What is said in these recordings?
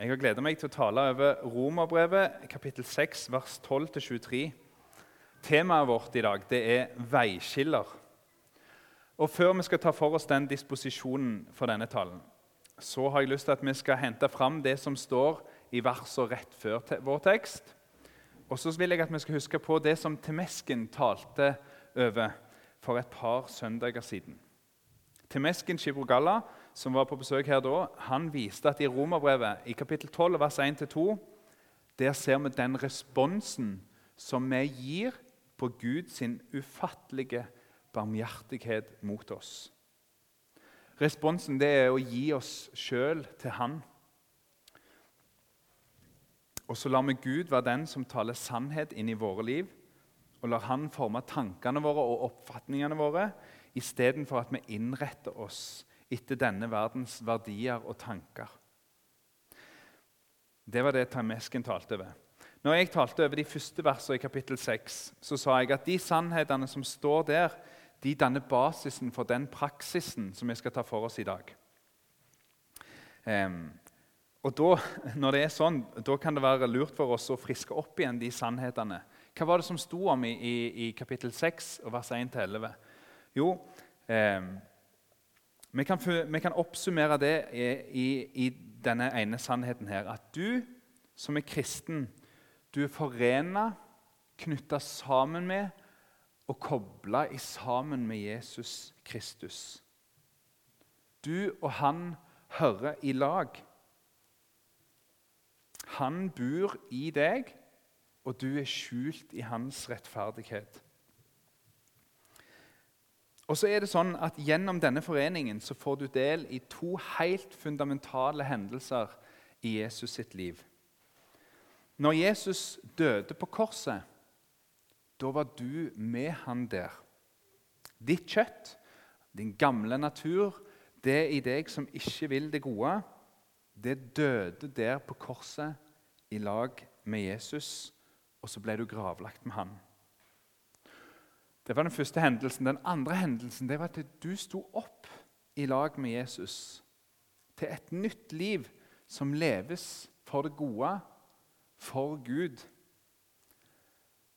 Jeg har gleda meg til å tale over Romerbrevet, kapittel 6, vers 12-23. Temaet vårt i dag det er veiskiller. Og Før vi skal ta for oss den disposisjonen for denne talen, så har jeg lyst til at vi skal hente fram det som står i versene rett før vår tekst. Og så vil jeg at vi skal huske på det som Temesken talte over for et par søndager siden. Temesken Shibrogalla, som var på besøk her da, han viste at i Romerbrevet i kapittel 12, vers 1-2, der ser vi den responsen som vi gir på Guds ufattelige barmhjertighet mot oss. Responsen det er å gi oss sjøl til Han. Og så lar vi Gud være den som taler sannhet inn i våre liv, og lar Han forme tankene våre og oppfatningene våre istedenfor at vi innretter oss etter denne verdens verdier og tanker. Det var det Tamesken talte over. Når jeg talte over de første versene i kapittel 6, så sa jeg at de sannhetene som står der, de danner basisen for den praksisen som vi skal ta for oss i dag. Um, og da, Når det er sånn, da kan det være lurt for oss å friske opp igjen de sannhetene. Hva var det som sto om i, i, i kapittel 6, vers 1-11? Jo, eh, vi, kan, vi, kan, oppsummere det i, i, denne ene sannheten her. At du som er kristen, du er forena, knytta sammen med og kobla sammen med Jesus Kristus. Du og han hører i lag. Han bor i deg, og du er skjult i hans rettferdighet. Og så er det sånn at Gjennom denne foreningen så får du del i to helt fundamentale hendelser i Jesus sitt liv. Når Jesus døde på korset, da var du med han der. Ditt kjøtt, din gamle natur, det i deg som ikke vil det gode, det døde der på korset i lag med Jesus, og så ble du gravlagt med han. Det var den første hendelsen. Den andre hendelsen det var at du sto opp i lag med Jesus til et nytt liv som leves for det gode, for Gud.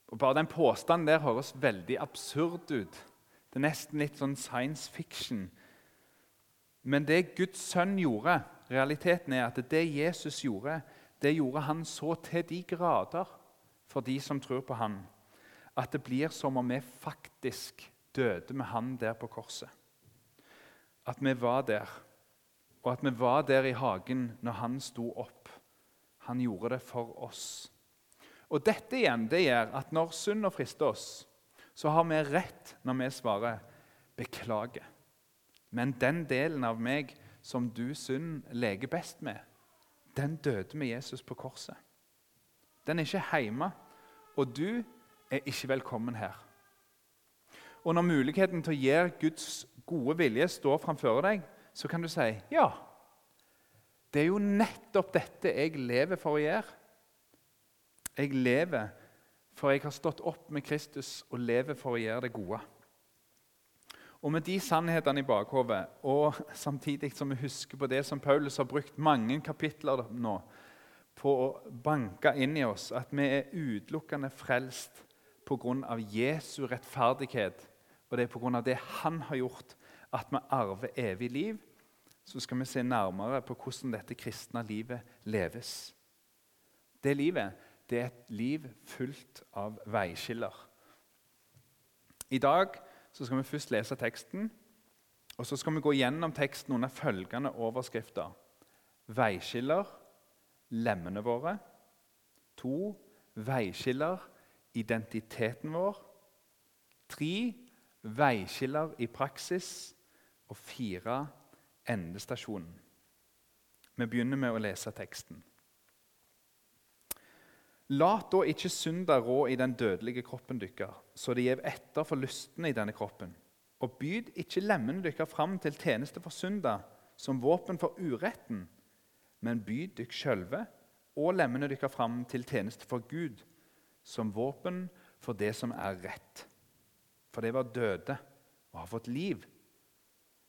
Og Bare den påstanden der høres veldig absurd ut. Det er nesten litt sånn science fiction. Men det Guds sønn gjorde, realiteten er at det Jesus gjorde, det gjorde han så til de grader for de som tror på han at det blir som om vi faktisk døde med han der på korset. At vi var der, og at vi var der i hagen når han sto opp. Han gjorde det for oss. Og Dette igjen, det gjør at når synd frister oss, så har vi rett når vi svarer 'beklager'. Men den delen av meg som du synd leker best med, den døde med Jesus på korset. Den er ikke hjemme. Og du er ikke velkommen her. Og når muligheten til å gjøre Guds gode vilje står framfor deg, så kan du si ja. Det er jo nettopp dette jeg lever for å gjøre. Jeg lever for jeg har stått opp med Kristus og lever for å gjøre det gode. Og Med de sannhetene i bakhodet, og samtidig som vi husker på det som Paulus har brukt mange kapitler nå på å banke inn i oss, at vi er utelukkende frelst pga. Jesu rettferdighet, og det er pga. det han har gjort, at vi arver evig liv, så skal vi se nærmere på hvordan dette kristne livet leves. Det livet det er et liv fullt av veiskiller. I dag skal vi først lese teksten, og så skal vi gå gjennom teksten under følgende overskrifter. Veiskiller, lemmene våre. To, veiskiller, identiteten vår. Tre veiskiller i praksis. Og fire endestasjonen. Vi begynner med å lese teksten. La da ikke synda rå i den dødelige kroppen dykker, så det gjev etter for lystene i denne kroppen. Og byd ikke lemmene dykker fram til tjeneste for synda som våpen for uretten, men byd dykk sjølve og lemmene dykker fram til tjeneste for Gud som våpen for det som er rett. For det var døde og har fått liv.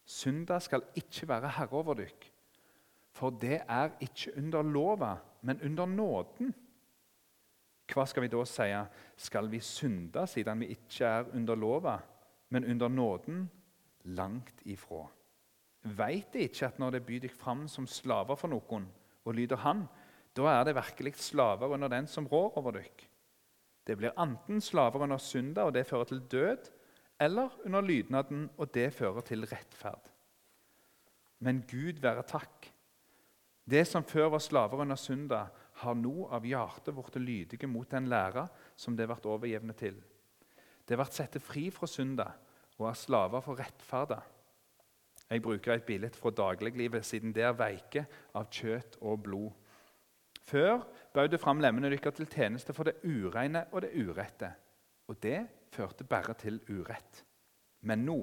Synda skal ikke være herre over dykk. For det er ikke under lova, men under nåden. Hva skal vi da si? Skal vi synde siden vi ikke er under lova, men under nåden? Langt ifra. Veit de ikke at når det byr dere fram som slaver for noen, og lyder Han, da er det virkelig slaver under den som rår over dere? Det blir enten slaver under synda, og det fører til død, eller under lydnaden, og det fører til rettferd. Men Gud være takk. Det som før var slaver under synda, har nå av hjertet blitt lydige mot den læra som det ble overjevnet til. Det ble satt fri fra synda og er slaver for rettferda. Jeg bruker et bilde fra dagliglivet, siden det er veike av kjøtt og blod. Før bød det fram lemmene deres til tjeneste for det ureine og det urette. Og det førte bare til urett. Men nå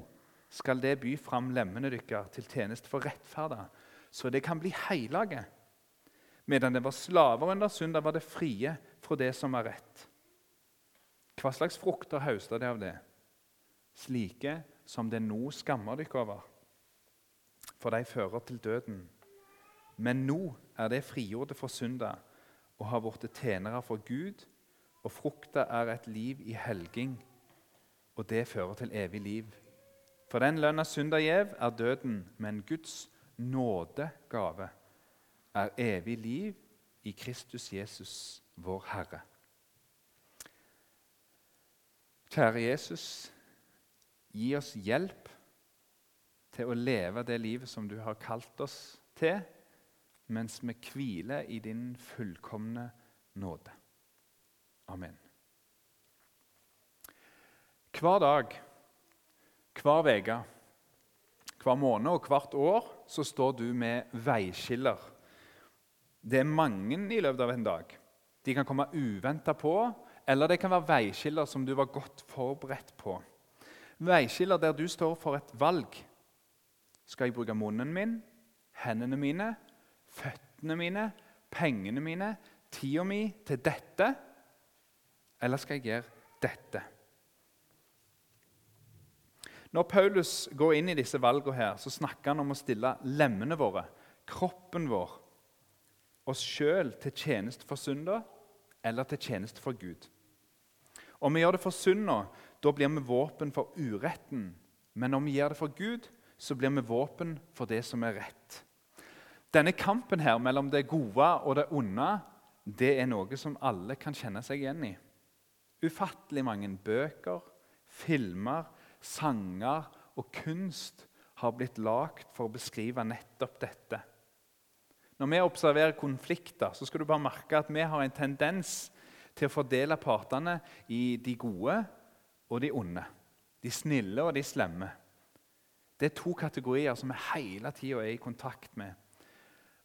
skal det by fram lemmene deres til tjeneste for rettferda, så det kan bli heilage. Medan det var slaver under synda, var det frie fra det som var rett. Hva slags frukter høster det av det? Slike som det nå skammer dere over, for de fører til døden. Men nå er det frigjorte for synda og har blitt tjenere for Gud, og frukta er et liv i helging, og det fører til evig liv. For den lønna synda gjev, er døden, men Guds nådegave er evig liv i Kristus Jesus, vår Herre. Kjære Jesus, gi oss hjelp til å leve det livet som du har kalt oss til, mens vi hviler i din fullkomne nåde. Amen. Hver dag, hver uke, hver måned og hvert år så står du med veiskiller. Det er mange i løpet av en dag. De kan komme uventa på, eller det kan være veiskiller som du var godt forberedt på. Veiskiller der du står for et valg. Skal jeg bruke munnen min, hendene mine, føttene mine, pengene mine, tida mi til dette? Eller skal jeg gjøre dette? Når Paulus går inn i disse valgene, her, så snakker han om å stille lemmene våre, kroppen vår, oss sjøl til tjeneste for synda eller til tjeneste for Gud. Om vi gjør det for synda, da blir vi våpen for uretten. Men om vi gjør det for Gud, så blir vi våpen for det som er rett. Denne kampen her mellom det gode og det onde det er noe som alle kan kjenne seg igjen i. Ufattelig mange bøker, filmer, sanger og kunst har blitt lagd for å beskrive nettopp dette. Når vi observerer konflikter, så skal du bare merke at vi har en tendens til å fordele partene i de gode og de onde. De snille og de slemme. Det er to kategorier som vi hele tida er i kontakt med.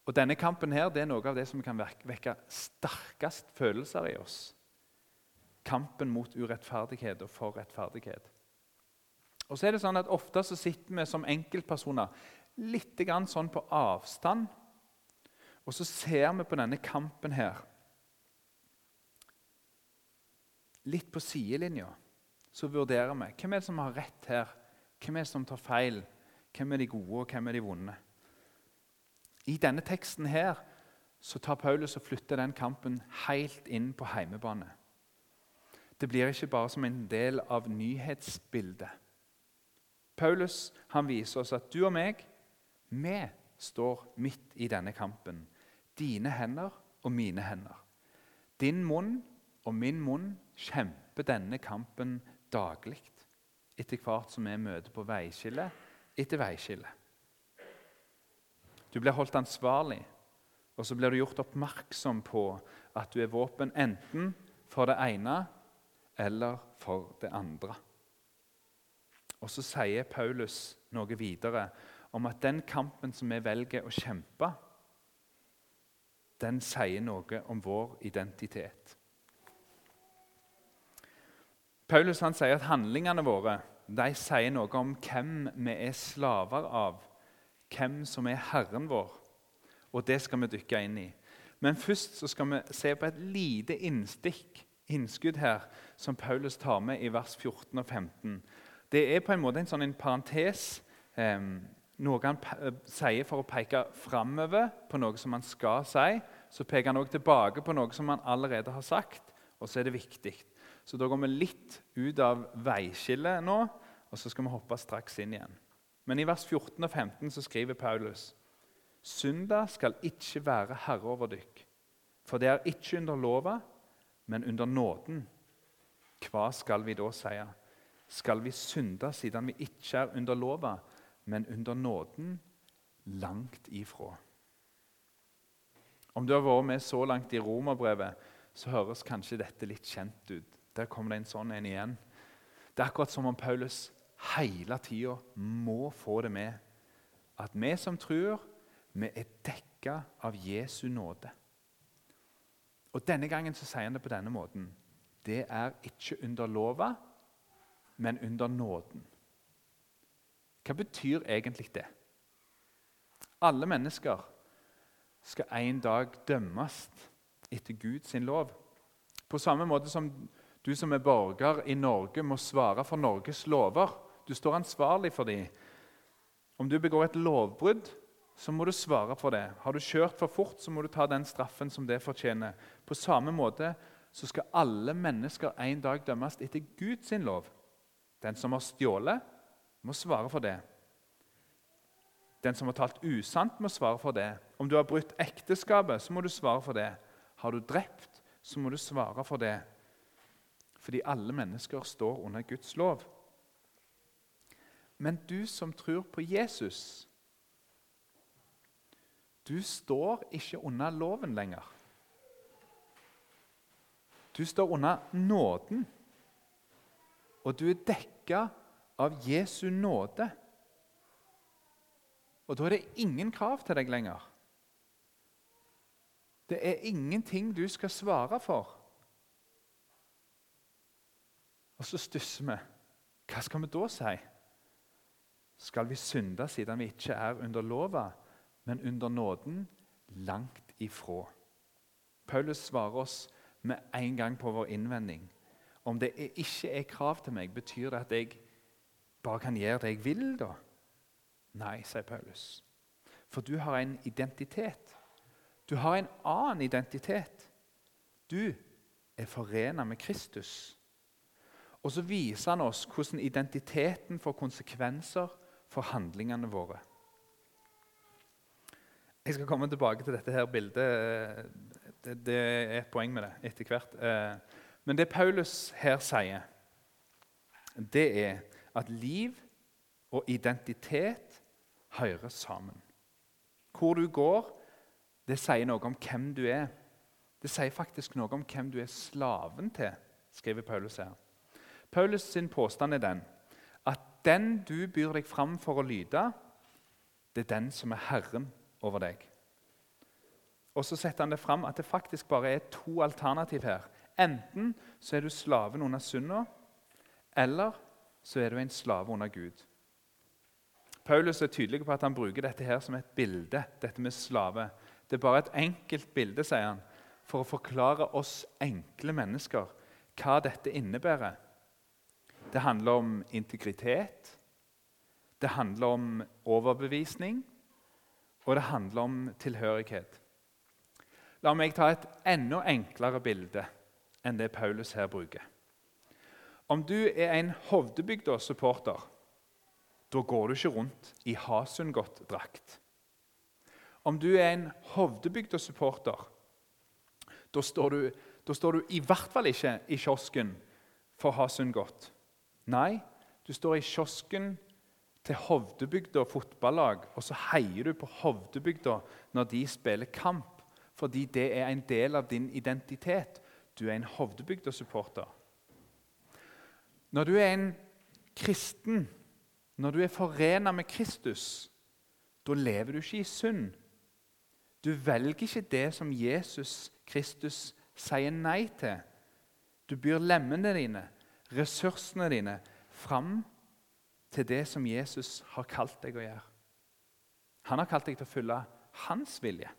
Og Denne kampen her, det er noe av det som kan vekke sterkest følelser i oss. Kampen mot urettferdighet og for rettferdighet. Og så er det sånn at Ofte så sitter vi som enkeltpersoner litt grann sånn på avstand. Og så ser vi på denne kampen her litt på sidelinja. Så vurderer vi hvem er det som har rett her, hvem er det som tar feil, hvem er de gode, og hvem er de vonde. I denne teksten her så tar Paulus og flytter den kampen helt inn på heimebane. Det blir ikke bare som en del av nyhetsbildet. Paulus han viser oss at du og meg, vi står midt i denne kampen. Dine hender og mine hender. Din munn og min munn kjemper denne kampen daglig etter hvert som vi møter på veiskille etter veiskille. Du blir holdt ansvarlig, og så blir du gjort oppmerksom på at du er våpen enten for det ene eller for det andre. Og så sier Paulus noe videre om at den kampen som vi velger å kjempe, den sier noe om vår identitet. Paulus han sier at handlingene våre de sier noe om hvem vi er slaver av, hvem som er Herren vår. Og det skal vi dykke inn i. Men først så skal vi se på et lite innstikk, innskudd her som Paulus tar med i vers 14 og 15. Det er på en måte en sånn en parentes eh, noe han sier for å peke framover på noe som han skal si. Så peker han også tilbake på noe som han allerede har sagt, og så er det viktig. Så da går vi litt ut av veiskillet nå, og så skal vi hoppe straks inn igjen. Men i vers 14 og 15 så skriver Paulus.: Synda skal ikke være herre over dykk, for det er ikke under lova, men under nåden. Hva skal vi da si? Skal vi synde siden vi ikke er under lova, men under nåden? Langt ifra. Om du har vært med så langt i romerbrevet, så høres kanskje dette litt kjent ut. Der kommer det en sånn en igjen. Det er akkurat som om Paulus hele tida må få det med. At vi som tror, vi er dekka av Jesu nåde. Og Denne gangen så sier han det på denne måten. Det er ikke under lova, men under nåden. Hva betyr egentlig det? Alle mennesker skal en dag dømmes etter Guds lov. På samme måte som du som er borger i Norge må svare for Norges lover. Du står ansvarlig for dem. Om du begår et lovbrudd, så må du svare for det. Har du kjørt for fort, så må du ta den straffen som det fortjener. På samme måte så skal alle mennesker en dag dømmes etter Guds lov. Den som har stjålet, må svare for det. Den som har talt usant, må svare for det. Om du har brutt ekteskapet, så må du svare for det. Har du drept, så må du svare for det. Fordi alle mennesker står under Guds lov. Men du som tror på Jesus, du står ikke under loven lenger. Du står under nåden, og du er dekka av Jesu nåde. Og da er det ingen krav til deg lenger. Det er ingenting du skal svare for. Og så stusser vi. Hva skal vi da si? Skal vi synde siden vi ikke er under lova, men under nåden? Langt ifra. Paulus svarer oss med en gang på vår innvending. Om det ikke er krav til meg, betyr det at jeg bare kan gjøre det jeg vil, da? Nei, sier Paulus. For du har en identitet. Du har en annen identitet. Du er forena med Kristus. Og så viser han oss hvordan identiteten får konsekvenser for handlingene våre. Jeg skal komme tilbake til dette her bildet. Det, det er et poeng med det etter hvert. Eh, Men det Paulus her sier, det er at liv og identitet hører sammen. Hvor du går, det sier noe om hvem du er. Det sier faktisk noe om hvem du er slaven til, skriver Paulus her. Paulus sin påstand er den den du byr deg fram for å lyde, det er den som er herren over deg. Og så setter han det fram at det faktisk bare er to alternativ her. Enten så er du slaven under synda, eller så er du en slave under Gud. Paulus er tydelig på at han bruker dette her som et bilde. dette med slave. Det er bare et enkelt bilde sier han, for å forklare oss enkle mennesker hva dette innebærer. Det handler om integritet, det handler om overbevisning, og det handler om tilhørighet. La meg ta et enda enklere bilde enn det Paulus her bruker. Om du er en Hovdebygda-supporter, da går du ikke rundt i Hasundgodt-drakt. Om du er en Hovdebygda-supporter, da, da står du i hvert fall ikke i kiosken for Hasundgodt. Nei, du står i kiosken til Hovdebygda fotballag, og så heier du på Hovdebygda når de spiller kamp, fordi det er en del av din identitet. Du er en Hovdebygda-supporter. Når du er en kristen, når du er forena med Kristus, da lever du ikke i synd. Du velger ikke det som Jesus Kristus sier nei til. Du byr lemmene dine, ressursene dine fram til det som Jesus har kalt deg å gjøre. Han har kalt deg til å følge hans vilje.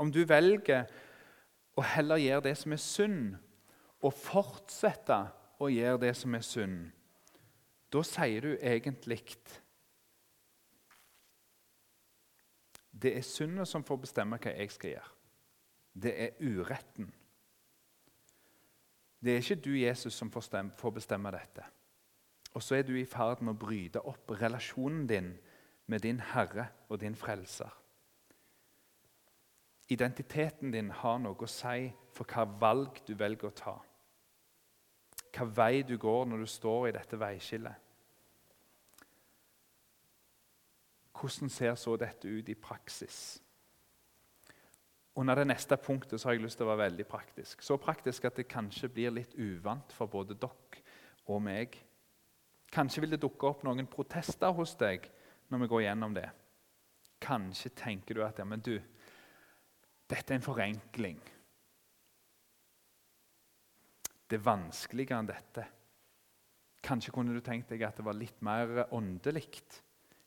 Om du velger å heller gjøre det som er synd, og fortsette å gjøre det som er synd, da sier du egentlig Det er synden som får bestemme hva jeg skal gjøre. Det er uretten det er ikke du, Jesus, som får bestemme dette. Og så er du i ferd med å bryte opp relasjonen din med din Herre og din Frelser. Identiteten din har noe å si for hva valg du velger å ta. Hva vei du går når du står i dette veiskillet. Hvordan ser så dette ut i praksis? Under det neste punktet så har jeg lyst til å være veldig praktisk. Så praktisk at det kanskje blir litt uvant for både dere og meg. Kanskje vil det dukke opp noen protester hos deg når vi går gjennom det. Kanskje tenker du at ja, men du, dette er en forenkling. Det er vanskeligere enn dette. Kanskje kunne du tenkt deg at det var litt mer åndelig,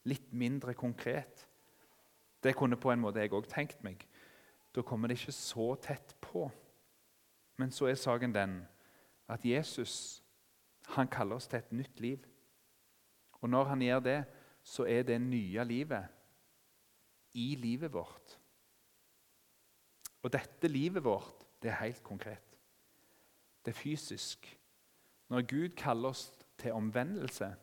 litt mindre konkret. Det kunne på en måte jeg òg tenkt meg. Da kommer det ikke så tett på. Men så er saken den at Jesus han kaller oss til et nytt liv. Og når han gjør det, så er det nye livet i livet vårt. Og dette livet vårt, det er helt konkret. Det er fysisk. Når Gud kaller oss til omvendelse,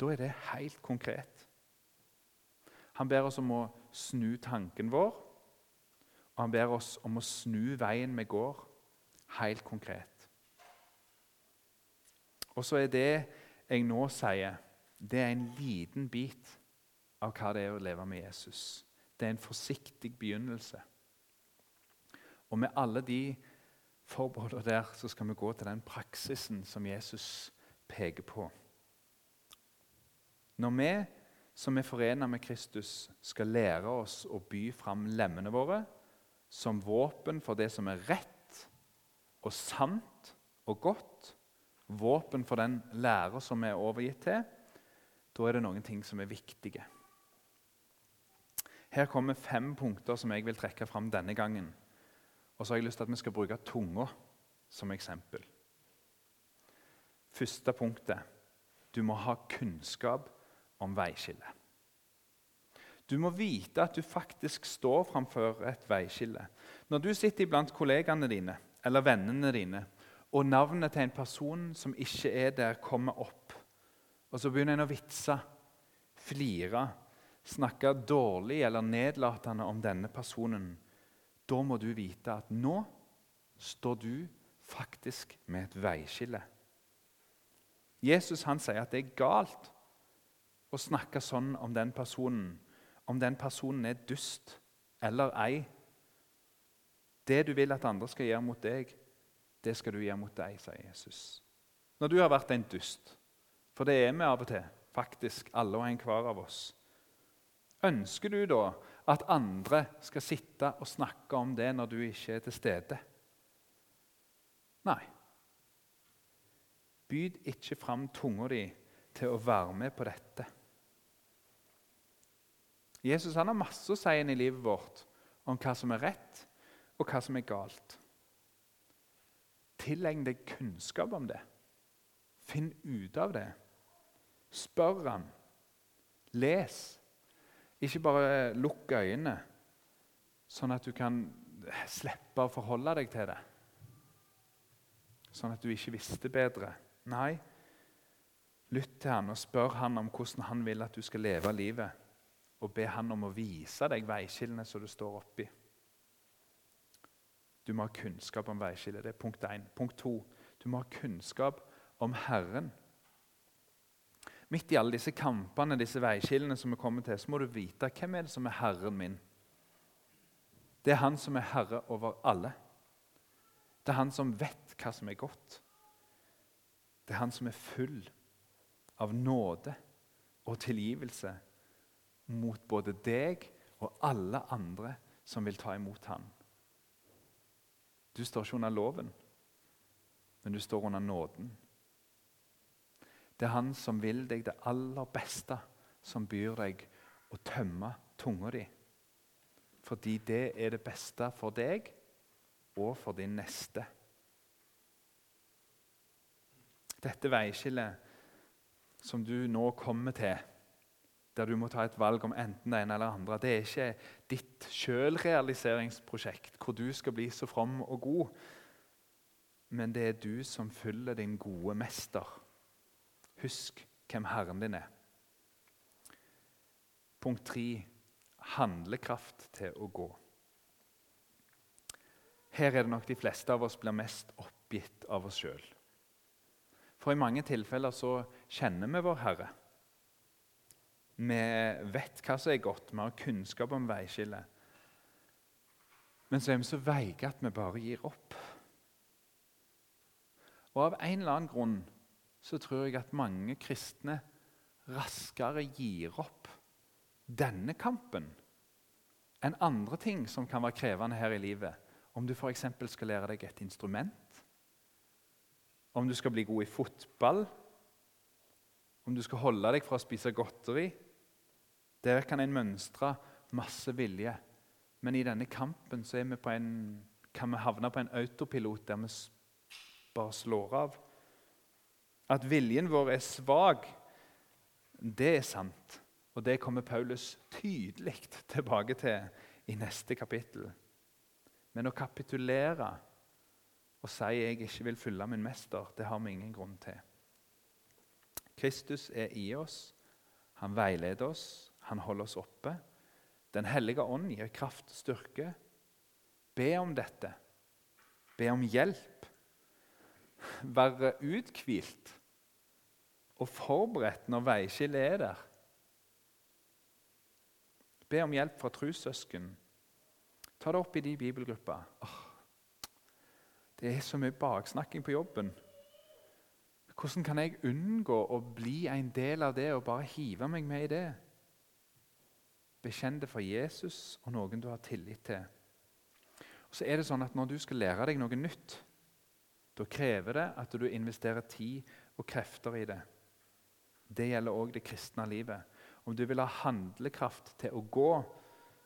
da er det helt konkret. Han ber oss om å snu tanken vår, og han ber oss om å snu veien vi går, helt konkret. Og så er det jeg nå sier, det er en liten bit av hva det er å leve med Jesus. Det er en forsiktig begynnelse. Og med alle de forbeholdene der så skal vi gå til den praksisen som Jesus peker på. Når vi som er forena med Kristus, skal lære oss å by fram lemmene våre som våpen for det som er rett og sant og godt, våpen for den lærer som vi er overgitt til, da er det noen ting som er viktige. Her kommer fem punkter som jeg vil trekke fram denne gangen. Og så har jeg lyst til at vi skal bruke tunga som eksempel. Første punktet du må ha kunnskap om veiskillet. Du må vite at du faktisk står framfor et veiskille. Når du sitter iblant kollegaene dine eller vennene dine, og navnet til en person som ikke er der, kommer opp, og så begynner en å vitse, flire, snakke dårlig eller nedlatende om denne personen. Da må du vite at nå står du faktisk med et veiskille. Jesus han sier at det er galt å snakke sånn om den personen, om den personen er dust eller ei. Det du vil at andre skal gjøre mot deg, det skal du gjøre mot deg, sier Jesus. Når du har vært en dust, for det er vi av og til, faktisk alle og enhver av oss. Ønsker du da at andre skal sitte og snakke om det når du ikke er til stede? Nei. Byd ikke fram tunga di til å være med på dette. Jesus han har masse å si inn i livet vårt om hva som er rett, og hva som er galt. Tilegn deg kunnskap om det. Finn ut av det. Spør han. Les. Ikke bare lukk øynene, sånn at du kan slippe å forholde deg til det. Sånn at du ikke visste bedre. Nei, lytt til han og spør han om hvordan han vil at du skal leve livet. Og be han om å vise deg veiskillene som du står oppi. Du må ha kunnskap om veiskillet. Det er punkt 1. Punkt 2. Du må ha kunnskap om Herren. Midt i alle disse kampene, disse veiskillene som vi kommer til, så må du vite hvem er det som er Herren min. Det er Han som er herre over alle. Det er Han som vet hva som er godt. Det er Han som er full av nåde og tilgivelse mot både deg og alle andre som vil ta imot ham. Du står ikke under loven, men du står under nåden. Det er han som vil deg det aller beste, som byr deg å tømme tunga di. Fordi det er det beste for deg og for din neste. Dette veiskillet som du nå kommer til, der du må ta et valg om enten det ene eller andre. Det er ikke ditt sjølrealiseringsprosjekt hvor du skal bli så from og god. Men det er du som følger din gode mester. Husk hvem Herren din er. Punkt tre handlekraft til å gå. Her er det nok de fleste av oss blir mest oppgitt av oss sjøl. For i mange tilfeller så kjenner vi vår Herre. Vi vet hva som er godt, vi har kunnskap om veiskillet. Men så er vi så veike at vi bare gir opp. Og av en eller annen grunn så tror jeg at mange kristne raskere gir opp denne kampen enn andre ting som kan være krevende her i livet. Om du f.eks. skal lære deg et instrument, om du skal bli god i fotball, om du skal holde deg fra å spise godteri der kan en mønstre masse vilje. Men i denne kampen så vi en, kan vi havne på en autopilot der vi bare slår av. At viljen vår er svak, det er sant. Og det kommer Paulus tydelig tilbake til i neste kapittel. Men å kapitulere og si 'jeg ikke vil følge min mester', det har vi ingen grunn til. Kristus er i oss. Han veileder oss. Han holder oss oppe. Den hellige ånd gir kraft og styrke. Be om dette. Be om hjelp. Være uthvilt og forberedt når veiskillet er der. Be om hjelp fra trussøsken. Ta det opp i de bibelgruppa. det er så mye baksnakking på jobben. Hvordan kan jeg unngå å bli en del av det og bare hive meg med i det? Bekjenn det for Jesus og noen du har tillit til. Og så er det sånn at Når du skal lære deg noe nytt, da krever det at du investerer tid og krefter i det. Det gjelder òg det kristne livet. Om du vil ha handlekraft til å gå,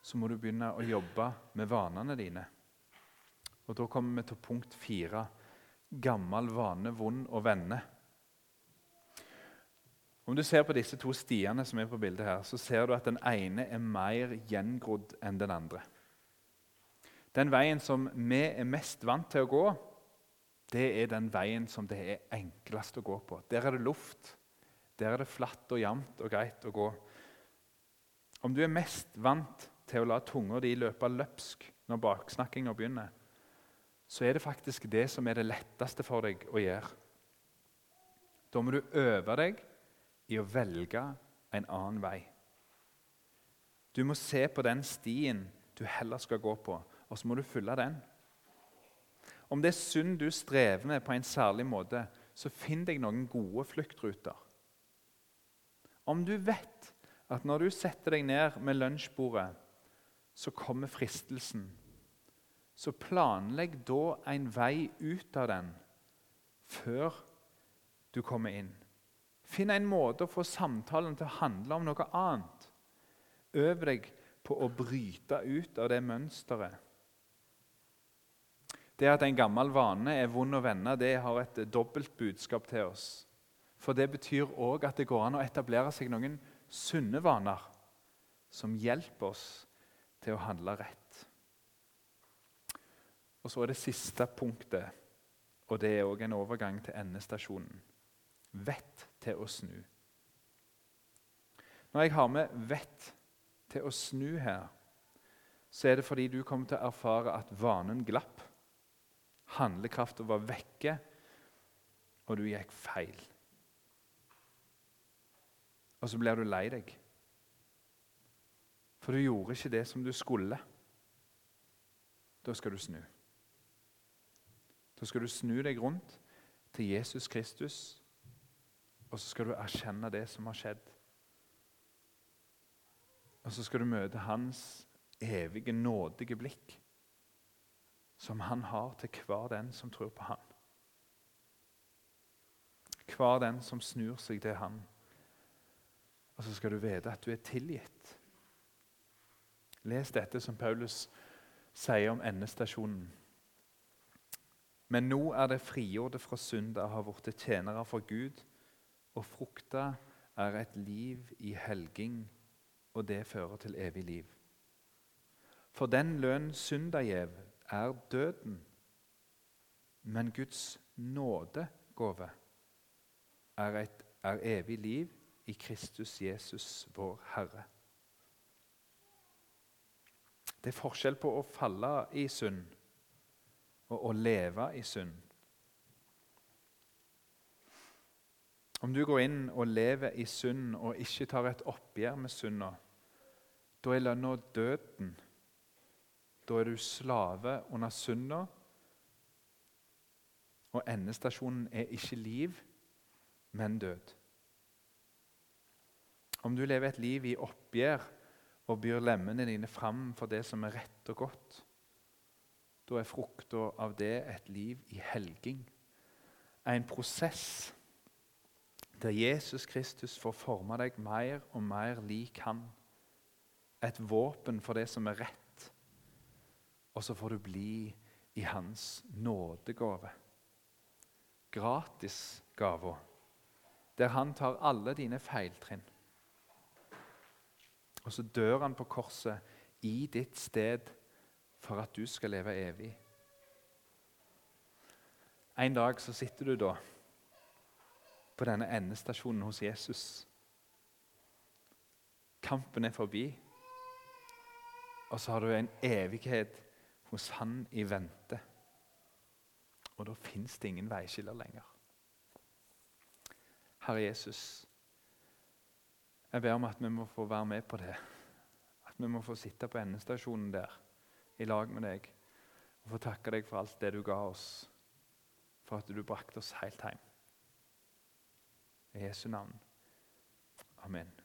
så må du begynne å jobbe med vanene dine. Og Da kommer vi til punkt fire. Gammel vane, vond å vende. Om du ser på disse to stiene som er på bildet her, så ser du at den ene er mer gjengrodd enn den andre. Den veien som vi er mest vant til å gå, det er den veien som det er enklest å gå på. Der er det luft. Der er det flatt og jevnt og greit å gå. Om du er mest vant til å la tunga di løpe løpsk når baksnakkinga begynner, så er det faktisk det som er det letteste for deg å gjøre. Da må du øve deg i å velge en annen vei. Du må se på den stien du heller skal gå på, og så må du følge den. Om det er synd du strever med på en særlig måte, så finn deg noen gode fluktruter. Om du vet at når du setter deg ned med lunsjbordet, så kommer fristelsen, så planlegg da en vei ut av den før du kommer inn. Finn en måte å få samtalen til å handle om noe annet. Øv deg på å bryte ut av det mønsteret. Det at en gammel vane er vond å vende, det har et dobbelt budskap til oss. For det betyr òg at det går an å etablere seg noen sunne vaner som hjelper oss til å handle rett. Og Så er det siste punktet, og det er òg en overgang til endestasjonen. Vett til å snu. Når jeg har med 'vett til å snu' her, så er det fordi du kommer til å erfare at vanen glapp. Handlekrafta var vekke, og du gikk feil. Og så blir du lei deg. For du gjorde ikke det som du skulle. Da skal du snu. Da skal du snu deg rundt til Jesus Kristus og så skal du erkjenne det som har skjedd. Og så skal du møte hans evige, nådige blikk, som han har til hver den som tror på han. Hver den som snur seg til han. Og så skal du vite at du er tilgitt. Les dette som Paulus sier om endestasjonen. Men nå er det frigjorde fra synd har blitt tjenere for Gud og frukta er et liv i helging og det fører til evig liv. For den lønn synda gjev, er døden. Men Guds nådegave er, er evig liv i Kristus Jesus, vår Herre. Det er forskjell på å falle i synd og å leve i synd. Om du går inn og lever i synd og ikke tar et oppgjør med synda, da er lønna døden. Da er du slave under synda, og endestasjonen er ikke liv, men død. Om du lever et liv i oppgjør og byr lemmene dine fram for det som er rett og godt, da er frukta av det et liv i helging. En prosess der Jesus Kristus får forme deg mer og mer lik han. Et våpen for det som er rett. Og så får du bli i hans nådegave. Gratisgava, der han tar alle dine feiltrinn. Og så dør han på korset i ditt sted for at du skal leve evig. En dag så sitter du da på denne endestasjonen hos Jesus. Kampen er forbi, og så har du en evighet hos Han i vente. Og da fins det ingen veiskiller lenger. Herre Jesus, jeg ber om at vi må få være med på det. At vi må få sitte på endestasjonen der i lag med deg og få takke deg for alt det du ga oss, for at du brakte oss helt hjem. I Jesu navn. Amen.